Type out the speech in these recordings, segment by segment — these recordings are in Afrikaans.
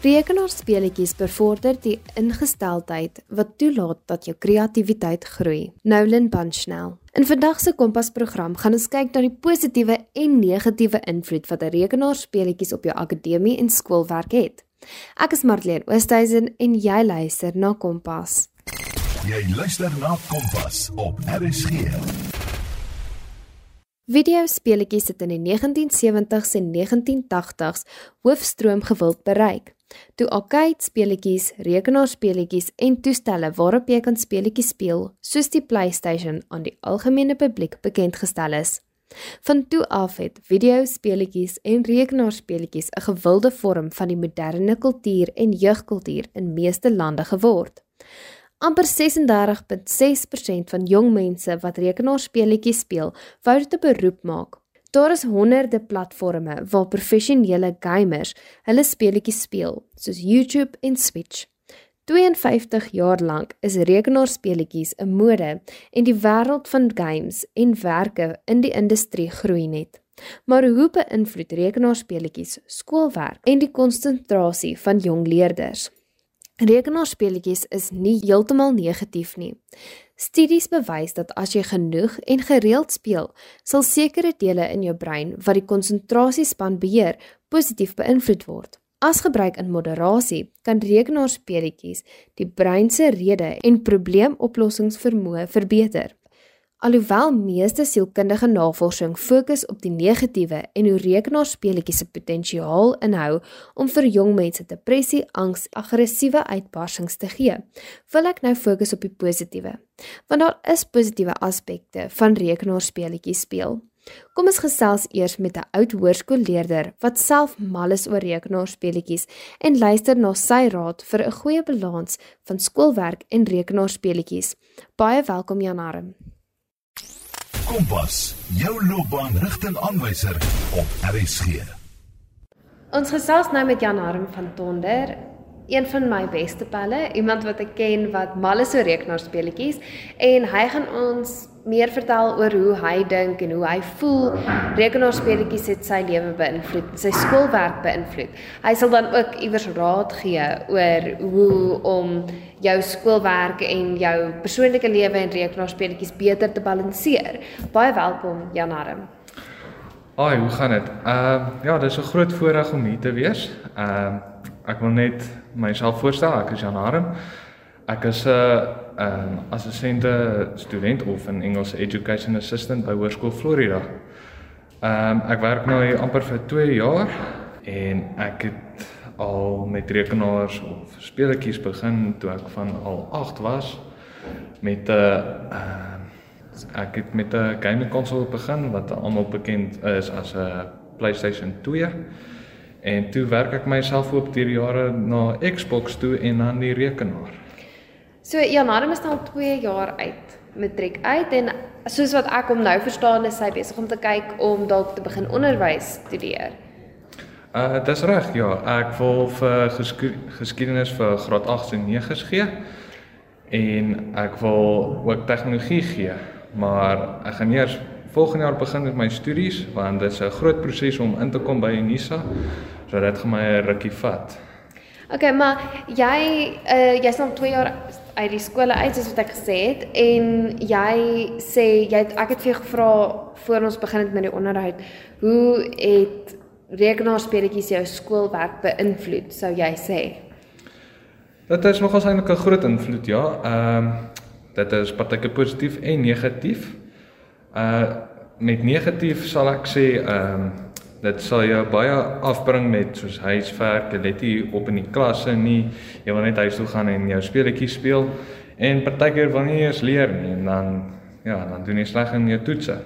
Rekenaarspeletjies bevorder die ingesteldheid wat toelaat dat jou kreatiwiteit groei. Nolan Bunchnell. In vandag se Kompas-program gaan ons kyk na die positiewe en negatiewe invloed wat 'n rekenaarspeletjies op jou akademie en skoolwerk het. Ek is Marlene Oosthuizen en jy luister na Kompas. Jy luister na Kompas op RSG. Videospeletjies het in die 1970s en 1980s hoofstroom gewild bereik. Toe arcade speletjies, rekenaarspeletjies en toestelle waarop jy kan speletjies speel, soos die PlayStation aan die algemene publiek bekend gestel is. Van toe af het videospeletjies en rekenaarspeletjies 'n gewilde vorm van die moderne kultuur en jeugkultuur in meeste lande geword. amper 36.6% van jong mense wat rekenaarspeletjies speel, wou dit 'n beroep maak Daar is honderde platforms waar professionele gamers hulle speletjies speel, soos YouTube en Switch. 52 jaar lank is rekenaarspeletjies 'n mode en die wêreld van games en werke in die industrie groei net. Maar hoe beïnvloed rekenaarspeletjies skoolwerk en die konsentrasie van jong leerders? Rekenaarspeletjies is nie heeltemal negatief nie. Studies bewys dat as jy genoeg en gereeld speel, sal sekere dele in jou brein wat die konsentrasiespan beheer, positief beïnvloed word. As gebruik in moderasie, kan rekenaarspeletjies die brein se rede en probleemoplossingsvermoë verbeter. Alhoewel meeste sielkundige navorsing fokus op die negatiewe en hoe rekenaarspeletjies se potensiaal inhou om vir jong mense depressie, angs, aggressiewe uitbarsings te gee, wil ek nou fokus op die positiewe. Want daar is positiewe aspekte van rekenaarspeletjies speel. Kom ons gesels eers met 'n oud hoërskoolleerder wat self mal is oor rekenaarspeletjies en luister na sy raad vir 'n goeie balans van skoolwerk en rekenaarspeletjies. Baie welkom Jan Arm. Kompas, jou loopbaanrigtingaanwyser op RSG. Ons gesels nou met Jan Harm van Tonder, een van my beste pelle, iemand wat ek ken wat mal is oor rekenaarspeletjies en hy gaan ons meer vertel oor hoe hy dink en hoe hy voel rekenaarspeletjies het sy lewe beïnvloed, sy skoolwerk beïnvloed. Hy sal dan ook iewers raad gee oor hoe om jou skoolwerk en jou persoonlike lewe en rekenaarspeletjies beter te balanseer. Baie welkom Jan Harm. Ai, hoe gaan dit? Ehm uh, ja, dis 'n groot voorreg om hier te wees. Ehm uh, ek wil net myself voorstel. Ek is Jan Harm. Ek is 'n uh, ehm um, assistente student of 'n Engels education assistant by Hoërskool Florida. Ehm um, ek werk nou hier amper vir 2 jaar en ek het al met rekenaars of speletjies begin toe ek van al 8 was met 'n uh, ehm ek het met 'n gaming konsol begin wat almal bekend is as 'n PlayStation 2. En toe werk ek myself op deur jare na Xbox toe en dan die rekenaar. So Jan Adam is nou al 2 jaar uit matriek uit en soos wat ek hom nou verstaan is hy besig om te kyk om dalk te begin onderwys studeer. Uh dis reg ja, ek wil vir geskiedenis vir graad 8 en 9's gee en ek wil ook tegnologie gee maar ek gaan eers volgende jaar begin met my studies want dit is 'n groot proses om in te kom by Unisa. So dit gaan my 'n rukkie vat. OK, maar jy uh jy's nog 2 jaar uit die skole uit soos wat ek gesê het en jy sê jy het, ek het vir jou gevra voor ons begin het met die onderhoud, hoe het rekenaarspeletjies jou skoolwerk beïnvloed, sou jy sê? Dit is nogals eintlik 'n groot invloed, ja. Ehm um, dit is partyke positief en negatief. Uh met negatief sal ek sê ehm um, dit sal jou baie afbring met soos huiswerk, jy let nie op in die klasse nie. Jy wil net huis toe gaan en jou speletjies speel en partykeer wil nie eens leer nie en dan ja, dan doen jy sleg in jou toetse.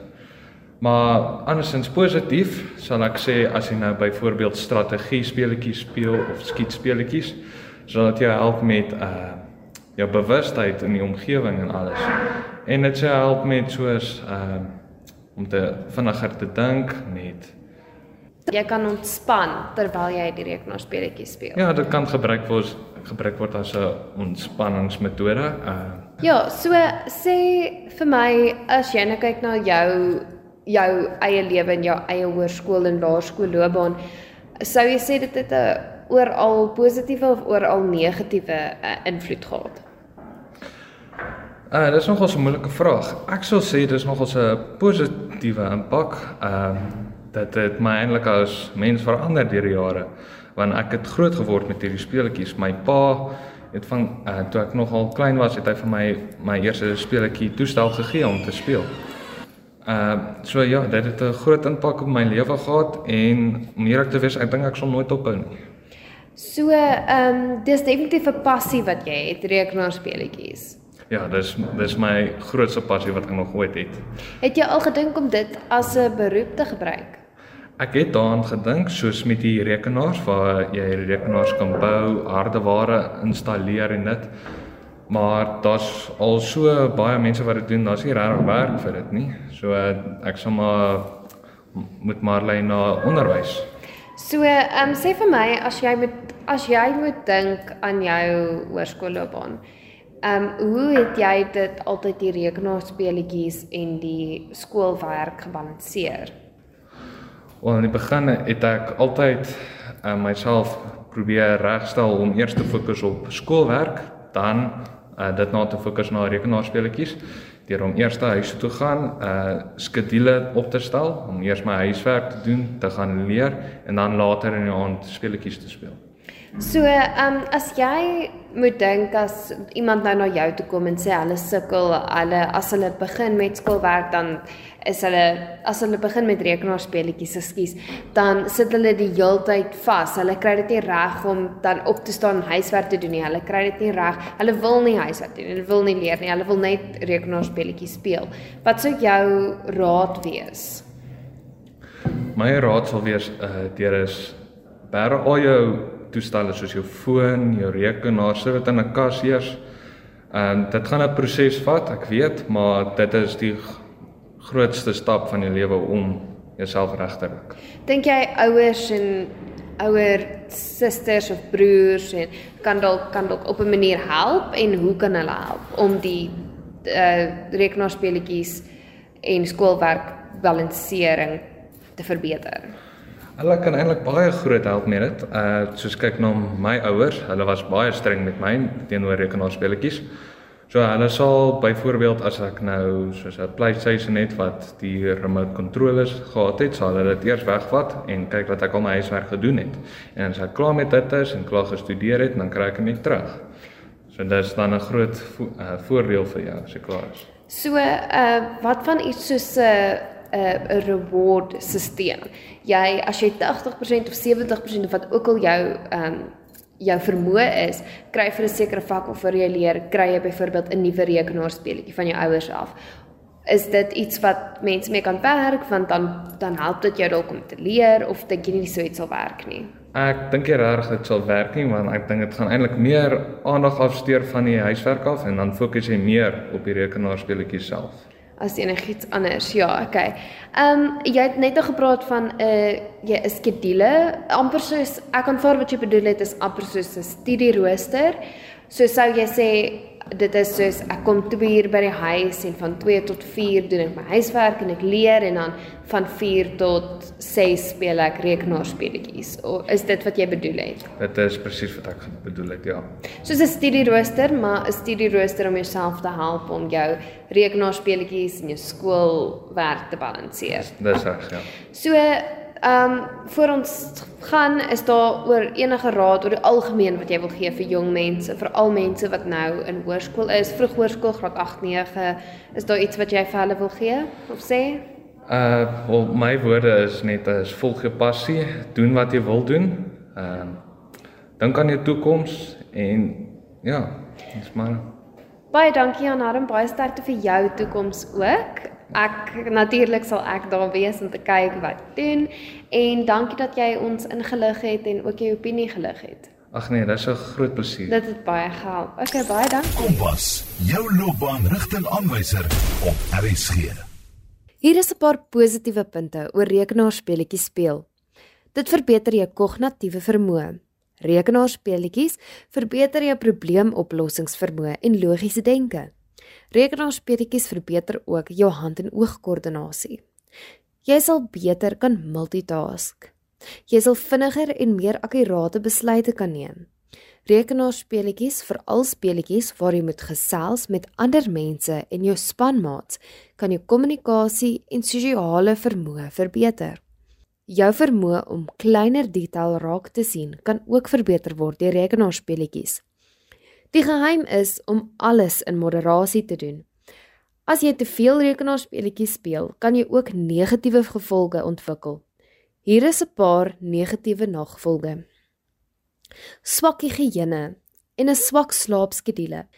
Maar andersins positief sal ek sê as jy nou byvoorbeeld strategie speletjies speel of skiet speletjies, sal dit jou help met uh jou bewustheid in die omgewing en alles. En dit sê help met soos uh, om te vinniger te dink net jy kan ontspan terwyl jy die rekenaarspeletjies speel. Ja, dit kan gebruik word gebruik word as 'n ontspanningsmetode. Uh Ja, so sê vir my as jy nou kyk na jou jou eie lewe en jou eie hoërskool en laerskool loopbaan, sou jy sê dit het 'n oral positiewe of oral negatiewe uh, invloed gehad? Uh dis nogal 'n moeilike vraag. Ek sou sê dis nogal 'n positiewe impak. Ehm uh, dat dit my eintlik as mens verander deur die jare. Want ek het groot geword met hierdie speletjies. My pa het van uh toe ek nogal klein was, het hy vir my my eerste speletjie toestel gegee om te speel. Uh so ja, dit het 'n groot impak op my lewe gehad en om eerlik te wees, ek dink ek sal nooit ophou nie. So, ehm um, dis definitief 'n passie wat jy het, rekenaarspeletjies. Ja, dis dis my grootste passie wat ek nog ooit het. Het jy al gedink om dit as 'n beroep te gebruik? Ek het daaraan gedink soos met die rekenaars waar jy rekenaars kan bou, hardeware installeer en dit. Maar daar's al so baie mense wat dit doen, daar's nie regtig werk vir dit nie. So ek sal maar moet maar lei na onderwys. So, ehm um, sê vir my as jy moet as jy moet dink aan jou hoërskoolloopbaan. Ehm um, hoe het jy dit altyd die rekenaarspeletjies en die skoolwerk gebalanseer? Wel in die begin het ek altyd uh, myself probeer regstel om eers te fokus op skoolwerk, dan uh, dit na te fokus na rekenaarspeletjies deur om eers na huis toe gaan, uh skedules op te stel om eers my huiswerk te doen, te gaan leer en dan later in die aand speletjies te speel. So, ehm um, as jy moet dink as iemand nou na jou toe kom en sê hulle sukkel, hulle as hulle begin met skoolwerk dan is hulle as hulle begin met rekenaarspeletjies, ekskuus, dan sit hulle die heeltyd vas. Hulle kry dit nie reg om dan op te staan huiswerk te doen nie. Hulle kry dit nie reg. Hulle wil nie huiswerk doen nie. Hulle wil nie leer nie. Hulle wil net rekenaarspeletjies speel. Wat sou jou raad wees? My raad sal wees uh deur is bære al jou toestelle soos jou foon, jou rekenaar, sit dit in 'n kas eers. Ehm um, dit gaan 'n proses vat, ek weet, maar dit is die grootste stap van jou lewe om jouself reg te kry. Dink jy ouers en ouer susters of broers en kan dalk kan dalk op 'n manier help en hoe kan hulle help om die uh rekenaarspeletjies en skoolwerk balansering te verbeter? Hulle kan eintlik baie groot help met dit. Uh soos kyk na my ouers, hulle was baie streng met my teenoor rekenaarspeletjies. So hulle sal byvoorbeeld as ek nou soos 'n PlayStation het wat die remote controllers gehad het, sal hulle dit eers wegvat en kyk wat ek al my huiswerk gedoen het. En as ek klaar met dit is en klaar gestudeer het, dan kry ek dit terug. So dit is dan 'n groot vo uh, voordeel vir jou as jy klaar is. So, uh wat van iets soos 'n uh, 'n reward stelsel. Jy as jy 80% of 70% of wat ook al jou ehm um, jou vermoë is, kry vir 'n sekere vak of vir jy leer, kry jy byvoorbeeld 'n nuwe rekenaarspeletjie van jou ouers af. Is dit iets wat mense mee kan werk want dan dan help dit jou dalk om te leer of dink jy nie so iets sal werk nie? Ek dink jy regtig dit sal werk nie want ek dink dit gaan eintlik meer aandag afsteur van die huiswerk af en dan fokus jy meer op die rekenaarspeletjie self as enigiets anders. Ja, okay. Ehm um, jy het net nog gepraat van 'n uh, jy 'n skedule, amper soos ek aanvaar wat jy bedoel het is amper soos 'n studierooster. So sou jy sê dit is soos ek kom 2 uur by die huis en van 2 tot 4 doen ek my huiswerk en ek leer en dan van 4 tot 6 speel ek rekenaarspeletjies. Of is dit wat jy bedoel het? Dit is presies wat ek bedoel het, ja. Soos 'n studierooster, maar 'n studierooster om jouself te help om jou rekenaarspeletjies en jou skoolwerk te balanseer. Dis reg, ja. So Ehm um, voor ons gaan is daar oor enige raad oor die algemeen wat jy wil gee vir jong mense, vir al mense wat nou in hoërskool is, vroeghoërskool graad 8, 9, is daar iets wat jy vir hulle wil gee of sê? Uh, wel my woorde is net is volg jou passie, doen wat jy wil doen. Ehm uh, dink aan jou toekoms en ja, dis maar Baie dankie aan Harm, baie sterkte vir jou toekoms ook ek natuurlik sal ek daar wees om te kyk wat doen en dankie dat jy ons ingelig het en ook jou opinie gelig het. Ag nee, dis 'n groot plesier. Dit het baie gehelp. Okay, baie dankie. Kompas, jou loopbaanrigtingaanwyser op RSG. Hier is 'n paar positiewe punte oor rekenaarspeletjies speel. Dit verbeter jou kognitiewe vermoë. Rekenaarspeletjies verbeter jou probleemoplossingsvermoë en logiese denke. Rekenaarspeletjies verbeter ook jou hand- en oogkoördinasie. Jy sal beter kan multitask. Jy sal vinniger en meer akkurate besluite kan neem. Rekenaarspeletjies, veral speletjies waar jy moet gesels met ander mense en jou spanmaats, kan jou kommunikasie en sosiale vermoë verbeter. Jou vermoë om kleiner detail raak te sien kan ook verbeter word deur rekenaarspeletjies. Die geheim is om alles in moderasie te doen. As jy te veel rekenaarspeletjies speel, kan jy ook negatiewe gevolge ontwikkel. Hier is 'n paar negatiewe nagevolge. Swak higiëne en 'n swak slaapskedule,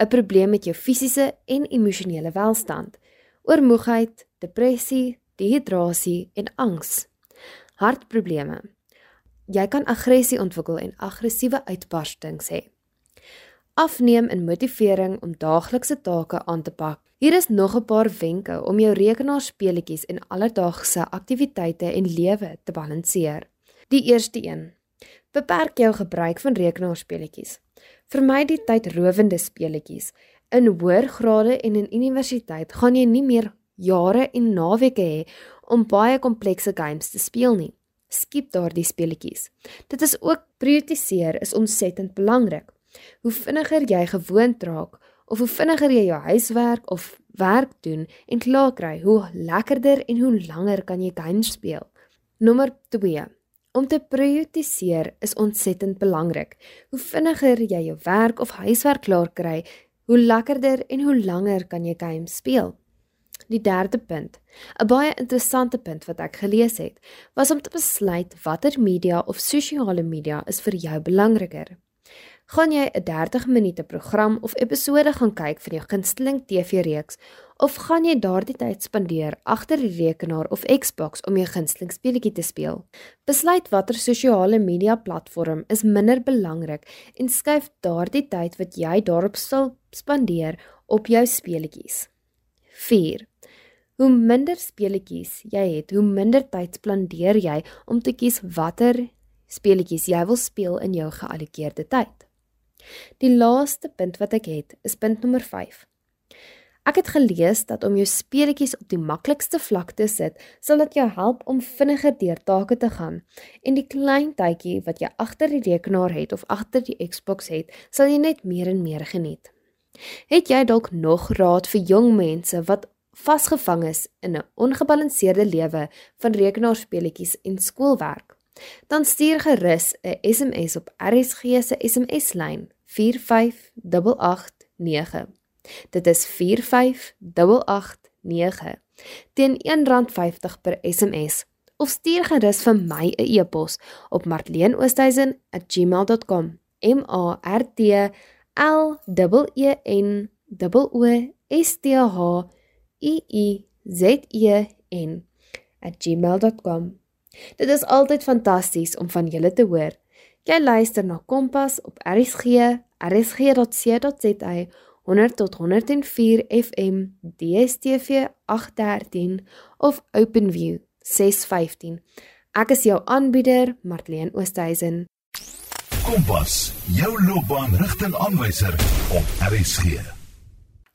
'n probleem met jou fisiese en emosionele welstand, oormoegheid, depressie, dehydrasie en angs. Hartprobleme. Jy kan aggressie ontwikkel en aggressiewe uitbarstings hê afneem in motivering om daaglikse take aan te pak. Hier is nog 'n paar wenke om jou rekenaarspeletjies en alledaagse aktiwiteite en lewe te balanseer. Die eerste een: Beperk jou gebruik van rekenaarspeletjies. Vermy die tydrowende speletjies. In hoër grade en in universiteit gaan jy nie meer jare en naweke hê om baie komplekse games te speel nie. Skiep daardie speletjies. Dit is ook prioritiseer is ontsettend belangrik. Hoe vinniger jy gewoond raak of hoe vinniger jy jou huiswerk of werk doen en klaar kry, hoe lekkerder en hoe langer kan jy games speel. Nommer 2. Om te prioritiseer is ontsettend belangrik. Hoe vinniger jy jou werk of huiswerk klaar kry, hoe lekkerder en hoe langer kan jy games speel. Die derde punt, 'n baie interessante punt wat ek gelees het, was om te besluit watter media of sosiale media is vir jou belangriker gaan jy 'n 30 minute program of episode gaan kyk van jou gunsteling TV-reeks of gaan jy daardie tyd spandeer agter die rekenaar of Xbox om jou gunsteling speletjie te speel? Besluit watter sosiale media platform is minder belangrik en skuif daardie tyd wat jy daarop sal spandeer op jou speletjies. 4. Hoe minder speletjies jy het, hoe minder tyd spandeer jy om te kies watter speletjies jy wil speel in jou geallokeerde tyd. Die laaste punt wat ek het, is punt nommer 5. Ek het gelees dat om jou speletjies op die maklikste vlak te sit, sal dit jou help om vinniger deur take te gaan. En die klein tydjie wat jy agter die rekenaar het of agter die Xbox het, sal jy net meer en meer geniet. Het jy dalk nog raad vir jong mense wat vasgevang is in 'n ongebalanseerde lewe van rekenaarspeletjies en skoolwerk? Dan stuur gerus 'n SMS op RSG se SMS-lyn 45889. Dit is 45889 teen R1.50 per SMS of stuur gerus vir my 'n e-pos op marleenoosthuizen@gmail.com. M A R T L E N O S T H I I Z E N @gmail.com. Dit is altyd fantasties om van julle te hoor. Jy luister na Kompas op RSG, rsg.co.za, 100 tot 104 FM, DStv 813 of OpenView 615. Ek is jou aanbieder, Marlene Oosthuizen. Kompas, jou loopbaanrigtingaanwyser op RSG.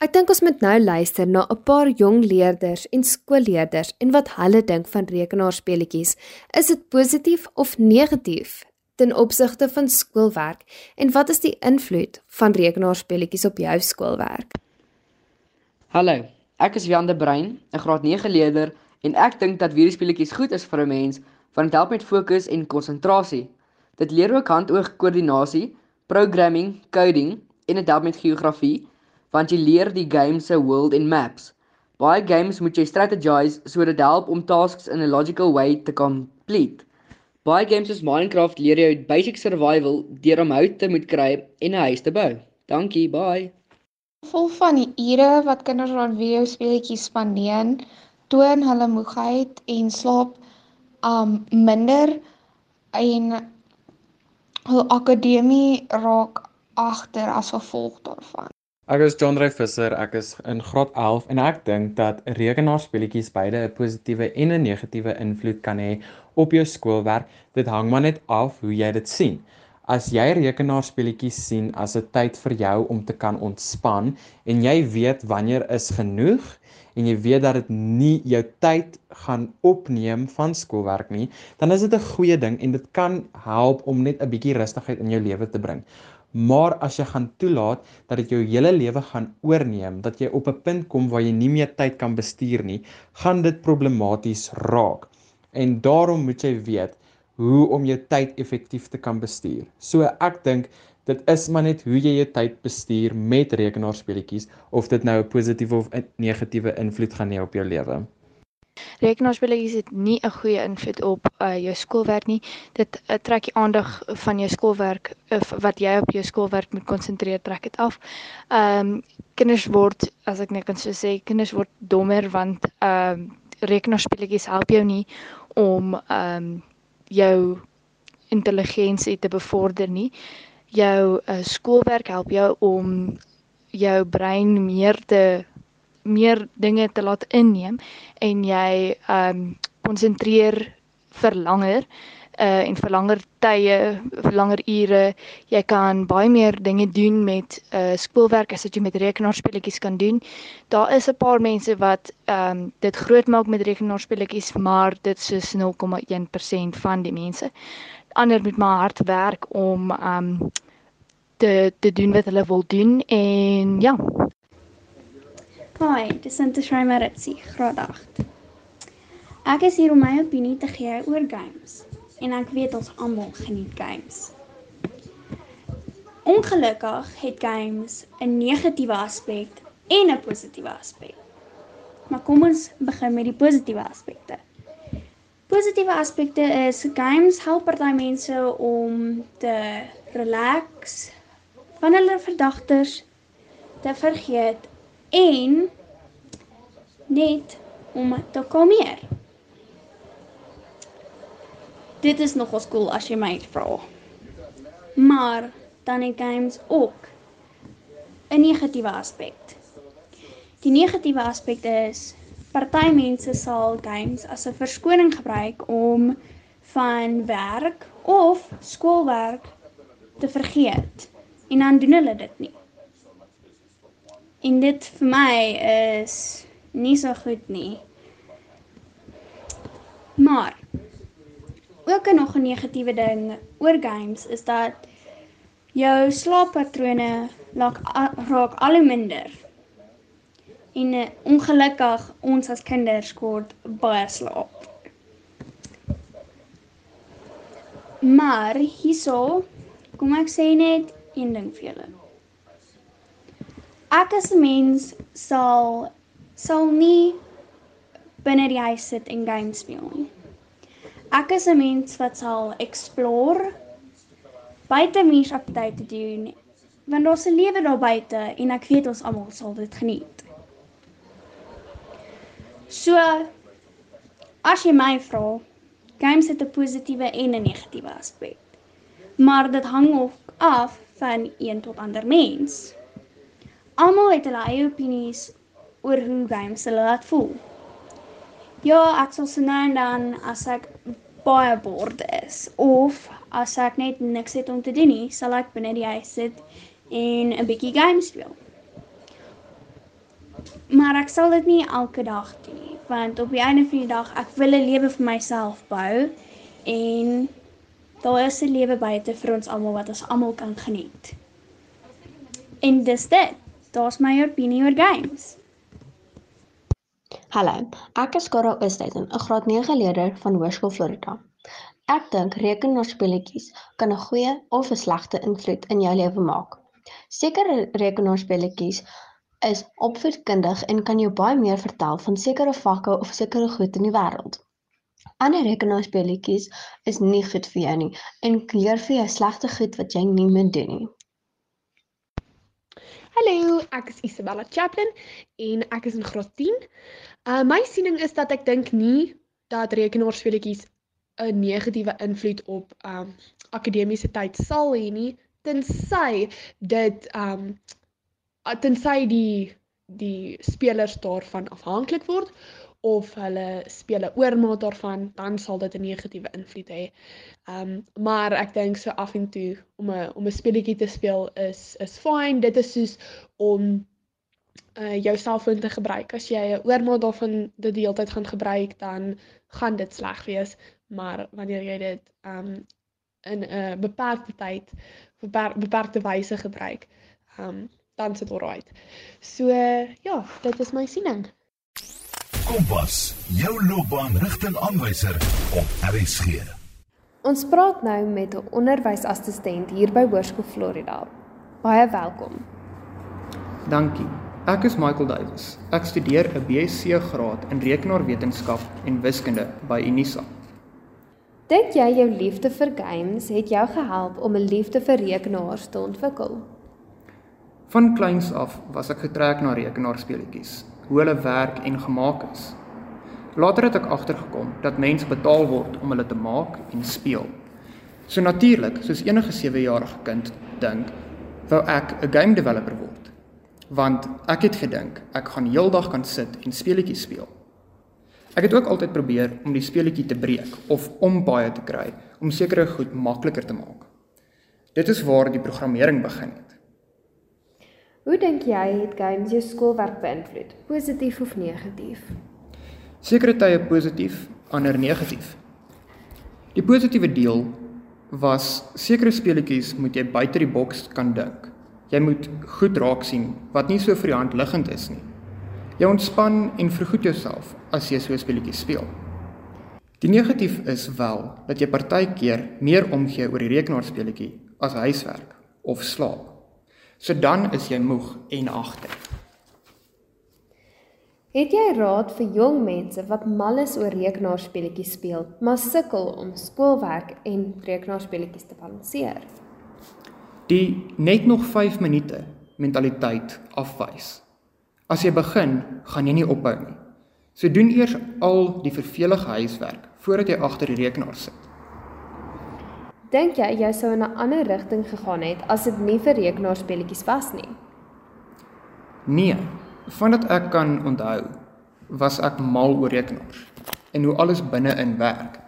Ek dink ons moet nou luister na 'n paar jong leerders en skoolleerders en wat hulle dink van rekenaarspeletjies. Is dit positief of negatief? Ten opsigte van skoolwerk en wat is die invloed van rekenaarspelletjies op jou skoolwerk? Hallo, ek is Jan de Bruin, 'n graad 9 leerder en ek dink dat videospelletjies goed is vir 'n mens want dit help met fokus en konsentrasie. Dit leer ook hand-oog koördinasie, programming, coding en dit help met geografie want jy leer die game se world en maps. Baie games moet jy strategize sodat dit help om tasks in a logical way te complete. Baie games soos Minecraft leer jou basic survival deur om hout te moet kry en 'n huis te bou. Dankie, bye. Vol van die ure wat kinders aan videospeletjies spandeer, toon hulle moegheid en slaap um minder en hul akademie raak agter as gevolg daarvan. Ek is John Drey Visser, ek is in graad 11 en ek dink dat rekenaarspeletjies beide 'n positiewe en 'n negatiewe invloed kan hê op jou skoolwerk. Dit hang maar net af hoe jy dit sien. As jy rekenaarspeletjies sien as 'n tyd vir jou om te kan ontspan en jy weet wanneer is genoeg en jy weet dat dit nie jou tyd gaan opneem van skoolwerk nie, dan is dit 'n goeie ding en dit kan help om net 'n bietjie rustigheid in jou lewe te bring. Maar as jy gaan toelaat dat dit jou hele lewe gaan oorneem, dat jy op 'n punt kom waar jy nie meer tyd kan bestuur nie, gaan dit problematies raak. En daarom moet jy weet hoe om jou tyd effektief te kan bestuur. So ek dink dit is maar net hoe jy jou tyd bestuur met rekenaarspeletjies of dit nou 'n positiewe of 'n negatiewe invloed gaan hê op jou lewe. Rekenaarspelletjies het nie 'n goeie invloed op uh, jou skoolwerk nie. Dit uh, trek die aandag van jou skoolwerk of wat jy op jou skoolwerk moet konsentreer, trek dit af. Ehm um, kinders word, as ek net kan so sê, kinders word dommer want ehm um, rekenaarspelletjies help jou nie om ehm um, jou intelligensie te bevorder nie. Jou uh, skoolwerk help jou om jou brein meer te meer dinge te laat inneem en jy ehm um, konsentreer vir langer uh en vir langer tye, vir langer ure. Jy kan baie meer dinge doen met uh skoolwerk as wat jy met rekenaarspeletjies kan doen. Daar is 'n paar mense wat ehm um, dit groot maak met rekenaarspeletjies, maar dit is soos 0,1% van die mense. Ander moet maar hard werk om ehm um, te te doen wat hulle wil doen en ja, Hi, dis Sinta Shrimaritsi, graad 8. Ek is hier om my opinie te gee oor games en ek weet ons almal geniet games. Ongelukkig het games 'n negatiewe aspek en 'n positiewe aspek. Maar kom ons begin met die positiewe aspekte. Positiewe aspekte is games help party mense om te relax van hulle verdagters te vergeet en net om te kalmeer. Dit is nogals cool as jy my vra. Maar dan het games ook 'n negatiewe aspek. Die negatiewe aspek is party mense sal games as 'n verskoning gebruik om van werk of skoolwerk te vergeet en dan doen hulle dit nie. En dit vir my is nie so goed nie. Maar ook 'n nog 'n negatiewe ding oor games is dat jou slaappatrone raak raak al hoe minder. En uh, ongelukkig ons as kinders kort baie slaap. Maar hierso kom ek sê net een ding vir julle ek as 'n mens sal sal nie binne die huis sit en games speel nie. Ek is 'n mens wat sal explore buite mens aktiwiteite doen want daar's 'n lewe daar buite en ek weet ons almal sal dit geniet. So as jy my vra, games het 'n positiewe en 'n negatiewe aspek. Maar dit hang ook af van een tot ander mens. Almal het hulle eie opinies oor hoe games hulle laat voel. Ja, ek sal se nou en dan as ek baie bored is of as ek net niks het om te doen nie, sal ek binne die huis sit en 'n bietjie games speel. Maar ek sal dit nie elke dag doen nie, want op die einde van die dag ek wil 'n lewe vir myself bou en daar is 'n lewe buite vir ons almal wat ons almal kan geniet. En dis dit. Daar's my opinie oor games. Hallo, ek is Karel Oosthuizen, 'n graad 9 leerder van Hoërskool Florida. Ek dink rekenaarspeletjies kan 'n goeie of 'n slegte invloed in jou lewe maak. Sekere rekenaarspeletjies is opvoedkundig en kan jou baie meer vertel van sekere vakke of sekere goed in die wêreld. Ander rekenaarspeletjies is nie goed vir jou nie en leer vir jou slegte goed wat jy nie moet doen nie. Hallo, ek is Isabella Chaplin en ek is in graad 10. Uh my siening is dat ek dink nie dat rekenaarspeletjies 'n negatiewe invloed op um akademiese tyd sal hê nie tensy dit um tensy die die spelers daarvan afhanklik word of hulle speel 'n oormaat daarvan, dan sal dit 'n negatiewe invloed hê. Ehm um, maar ek dink so af en toe om 'n om 'n speletjie te speel is is fyn. Dit is soos om uh jou selfoon te gebruik. As jy 'n oormaat daarvan dit die hele tyd gaan gebruik, dan gaan dit sleg wees. Maar wanneer jy dit um in 'n uh, beperkte tyd beperk, beperkte wyse gebruik, um dan sit alright. So ja, dit is my siening. Kompas, jou loopbaan rigtingaanwyser op RSG. Ons praat nou met 'n onderwysassistent hier by Hoërskool Florida. Baie welkom. Dankie. Ek is Michael Davies. Ek studeer 'n BSc graad in rekenaarwetenskap en wiskunde by Unisa. Dink jy jou liefde vir games het jou gehelp om 'n liefde vir rekenaars te ontwikkel? Van kleins af was ek getrek na rekenaarspeletjies, hoe hulle werk en gemaak is. Later het ek agtergekom dat mense betaal word om hulle te maak en speel. So natuurlik, soos enige 7-jarige kind dink, wou ek 'n game developer word. Want ek het gedink ek gaan heeldag kan sit en speletjies speel. Ek het ook altyd probeer om die speletjie te breek of om baie te kry om sekere goed makliker te maak. Dit is waar die programmering begin het. Hoe dink jy het games jou skoolwerk beïnvloed, positief of negatief? Sekere tye positief, ander negatief. Die positiewe deel was sekere speletjies moet jy buite die boks kan dink. Jy moet goed raak sien wat nie so vir die hand liggend is nie. Jy ontspan en vergoed jouself as jy so 'n speletjie speel. Die negatief is wel dat jy partykeer meer omgee oor die rekenaarspeletjie as huiswerk of slaap. So dan is jy moeg en agter. Het jy raad vir jong mense wat mal is oor rekenaarspeletjies speel, maar sukkel om skoolwerk en rekenaarspeletjies te balanseer? Die net nog 5 minute mentaliteit afwys. As jy begin, gaan jy nie ophou nie. So doen eers al die vervelige huiswerk voordat jy agter die rekenaar sit. Dink jy jy sou in 'n ander rigting gegaan het as dit nie vir rekenaarspeletjies was nie? Nee, vandat ek kan onthou, was ek mal oor rekenaars en hoe alles binne-in werk.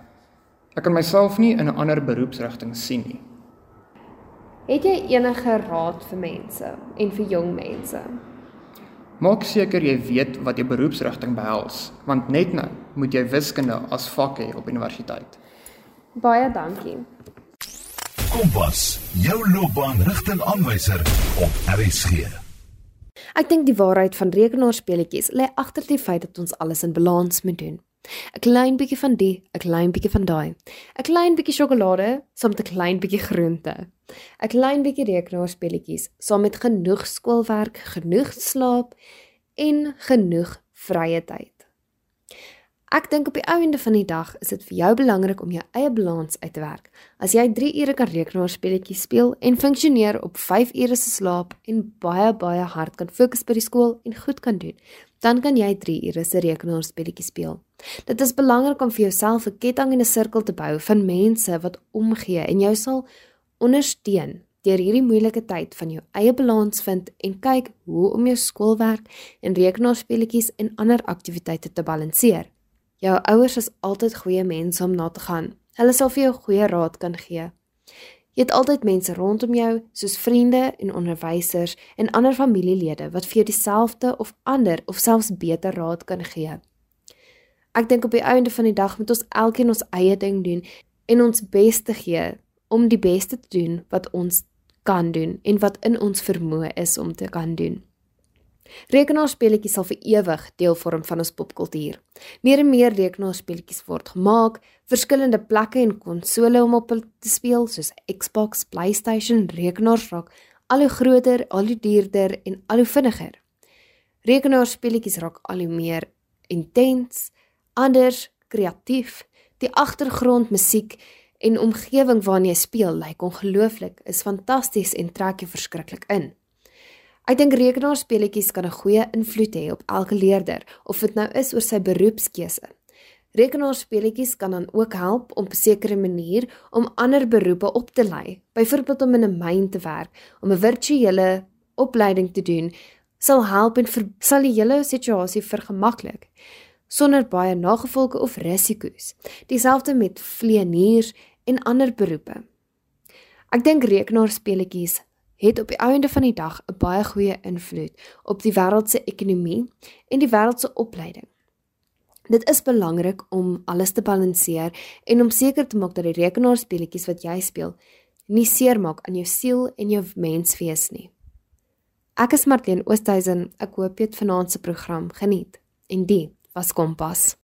Ek kan myself nie in 'n ander beroepsrigting sien nie. Het jy enige raad vir mense en vir jong mense? Maak seker jy weet wat jou beroepsrigting behels, want net nou moet jy wiskunde as vak hê op universiteit. Baie dankie. Kompas, jou loopbaan rigtingaanwyser op RSG. Ek dink die waarheid van rekenaarspeletjies lê agter die feit dat ons alles in balans moet doen. 'n Klein bietjie van die, 'n klein bietjie van daai. 'n Klein bietjie sjokolade saam met 'n klein bietjie groente. 'n Klein bietjie rekenaarspeletjies saam met genoeg skoolwerk, genoeg slaap en genoeg vrye tyd. Ek dink op die ou ende van die dag is dit vir jou belangrik om jou eie balans uit te werk. As jy 3 ure kan rekenaarspeletjies speel en funksioneer op 5 ure se slaap en baie baie hard kan fokus by die skool en goed kan doen, dan kan jy 3 ure se rekenaarspeletjies speel. Dit is belangrik om vir jouself 'n ketting en 'n sirkel te bou van mense wat omgee en jou sal ondersteun deur hierdie moeilike tyd van jou eie balans vind en kyk hoe om jou skoolwerk en rekenaarspeletjies en ander aktiwiteite te balanseer. Jou ouers is altyd goeie mense om na te gaan. Hulle sal vir jou goeie raad kan gee. Jy het altyd mense rondom jou, soos vriende en onderwysers en ander familielede wat vir jou dieselfde of ander of selfs beter raad kan gee. Ek dink op die einde van die dag moet ons elkeen ons eie ding doen en ons bes te gee om die beste te doen wat ons kan doen en wat in ons vermoë is om te kan doen. Rekenaarspeletjies sal vir ewig deel vorm van ons popkultuur. Meer en meer rekenaarspeletjies word gemaak, verskillende plekke en konsole om op te speel soos Xbox, PlayStation, rekenaars raak al hoe groter, al hoe duurder en al hoe vinniger. Rekenaarspeletjies raak al hoe meer intens, anders, kreatief. Die agtergrond musiek en omgewing waarin jy speel lyk ongelooflik, is fantasties en trek jou verskriklik in. Ek dink rekenaarspeletjies kan 'n goeie invloed hê op elke leerder, of dit nou is oor sy beroepskeuse. Rekenaarspeletjies kan dan ook help om op 'n sekere manier om ander beroepe op te lei, byvoorbeeld om in 'n myn te werk, om 'n virtuele opleiding te doen, sal help en vir, sal die hele situasie vergemaklik. sonder baie nagevolge of risiko's. Dieselfde met vleieniers en ander beroepe. Ek dink rekenaarspeletjies het op die einde van die dag 'n baie goeie invloed op die wêreld se ekonomie en die wêreld se opleiding. Dit is belangrik om alles te balanseer en om seker te maak dat die rekenaarspeletjies wat jy speel nie seermaak aan jou siel en jou menswees nie. Ek is Martien Oosthuizen. Ek hoop jy het vanaand se program geniet. En die was Kompas.